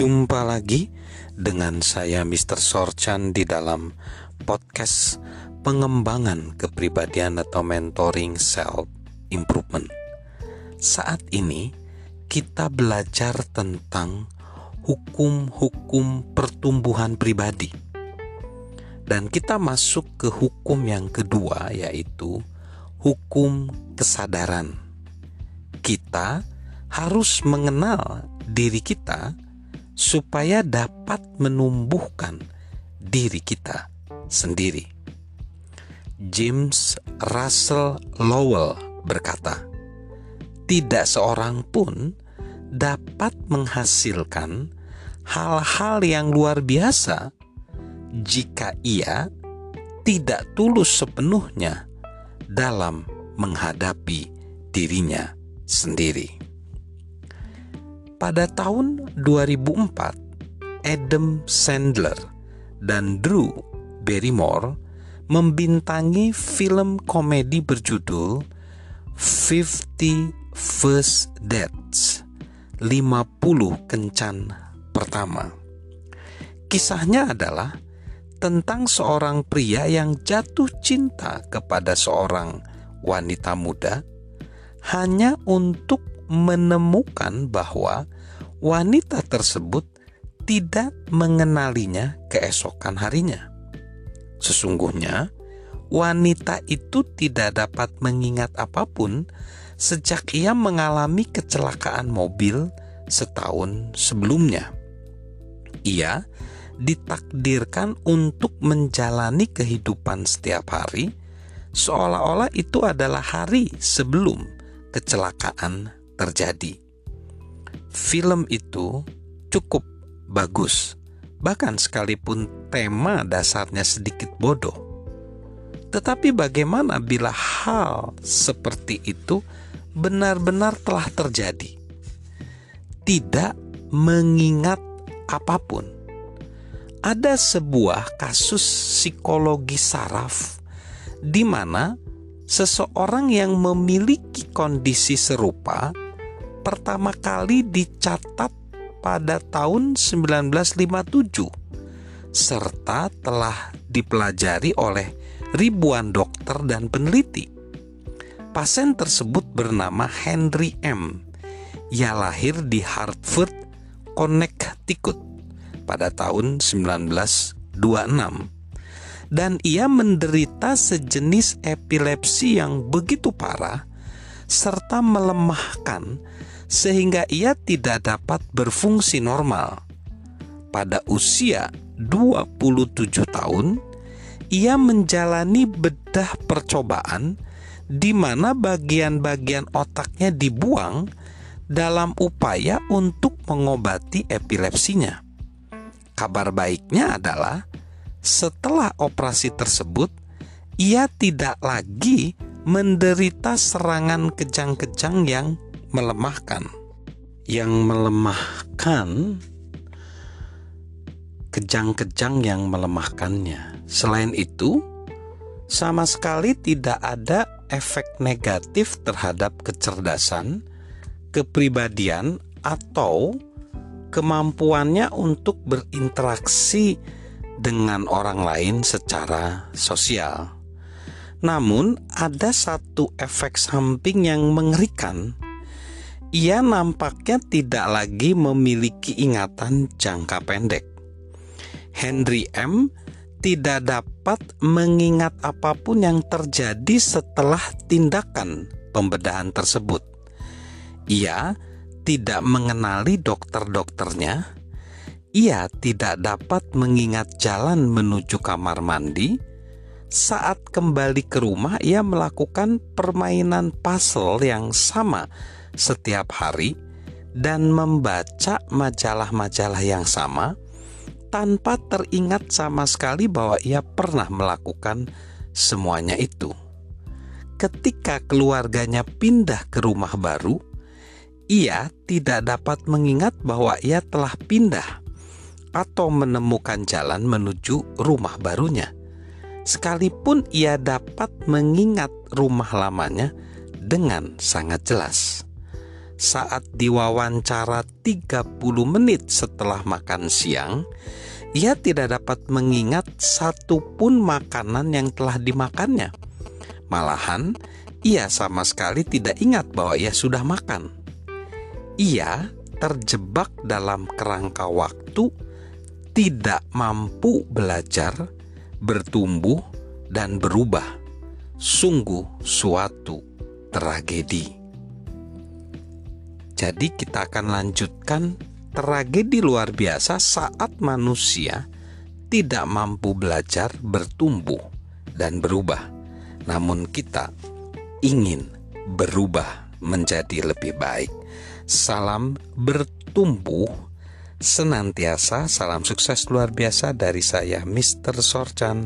Jumpa lagi dengan saya Mr. Sorchan di dalam podcast pengembangan kepribadian atau mentoring self improvement. Saat ini kita belajar tentang hukum-hukum pertumbuhan pribadi. Dan kita masuk ke hukum yang kedua yaitu hukum kesadaran. Kita harus mengenal diri kita supaya dapat menumbuhkan diri kita sendiri. James Russell Lowell berkata, "Tidak seorang pun dapat menghasilkan hal-hal yang luar biasa jika ia tidak tulus sepenuhnya dalam menghadapi dirinya sendiri." Pada tahun 2004, Adam Sandler dan Drew Barrymore membintangi film komedi berjudul Fifty First Dates 50 kencan pertama. Kisahnya adalah tentang seorang pria yang jatuh cinta kepada seorang wanita muda hanya untuk menemukan bahwa wanita tersebut tidak mengenalinya keesokan harinya. Sesungguhnya, wanita itu tidak dapat mengingat apa pun sejak ia mengalami kecelakaan mobil setahun sebelumnya. Ia ditakdirkan untuk menjalani kehidupan setiap hari seolah-olah itu adalah hari sebelum kecelakaan terjadi. Film itu cukup bagus, bahkan sekalipun tema dasarnya sedikit bodoh. Tetapi, bagaimana bila hal seperti itu benar-benar telah terjadi? Tidak mengingat apa pun. Ada sebuah kasus psikologi saraf di mana seseorang yang memiliki kondisi serupa pertama kali dicatat pada tahun 1957 serta telah dipelajari oleh ribuan dokter dan peneliti. Pasien tersebut bernama Henry M. Ia lahir di Hartford, Connecticut pada tahun 1926 dan ia menderita sejenis epilepsi yang begitu parah serta melemahkan sehingga ia tidak dapat berfungsi normal. Pada usia 27 tahun, ia menjalani bedah percobaan di mana bagian-bagian otaknya dibuang dalam upaya untuk mengobati epilepsinya. Kabar baiknya adalah setelah operasi tersebut, ia tidak lagi menderita serangan kejang-kejang yang melemahkan. Yang melemahkan kejang-kejang yang melemahkannya. Selain itu, sama sekali tidak ada efek negatif terhadap kecerdasan, kepribadian, atau kemampuannya untuk berinteraksi dengan orang lain secara sosial. Namun, ada satu efek samping yang mengerikan ia nampaknya tidak lagi memiliki ingatan jangka pendek. Henry M. tidak dapat mengingat apa pun yang terjadi setelah tindakan pembedahan tersebut. Ia tidak mengenali dokter-dokternya. Ia tidak dapat mengingat jalan menuju kamar mandi. Saat kembali ke rumah, ia melakukan permainan puzzle yang sama setiap hari dan membaca majalah-majalah yang sama tanpa teringat sama sekali bahwa ia pernah melakukan semuanya itu. Ketika keluarganya pindah ke rumah baru, ia tidak dapat mengingat bahwa ia telah pindah atau menemukan jalan menuju rumah barunya. Sekalipun ia dapat mengingat rumah lamanya dengan sangat jelas saat diwawancara 30 menit setelah makan siang, ia tidak dapat mengingat satupun makanan yang telah dimakannya. Malahan, ia sama sekali tidak ingat bahwa ia sudah makan. Ia terjebak dalam kerangka waktu, tidak mampu belajar, bertumbuh, dan berubah. Sungguh suatu tragedi. Jadi kita akan lanjutkan tragedi luar biasa saat manusia tidak mampu belajar, bertumbuh, dan berubah. Namun kita ingin berubah menjadi lebih baik. Salam bertumbuh senantiasa, salam sukses luar biasa dari saya Mr. Sorchan.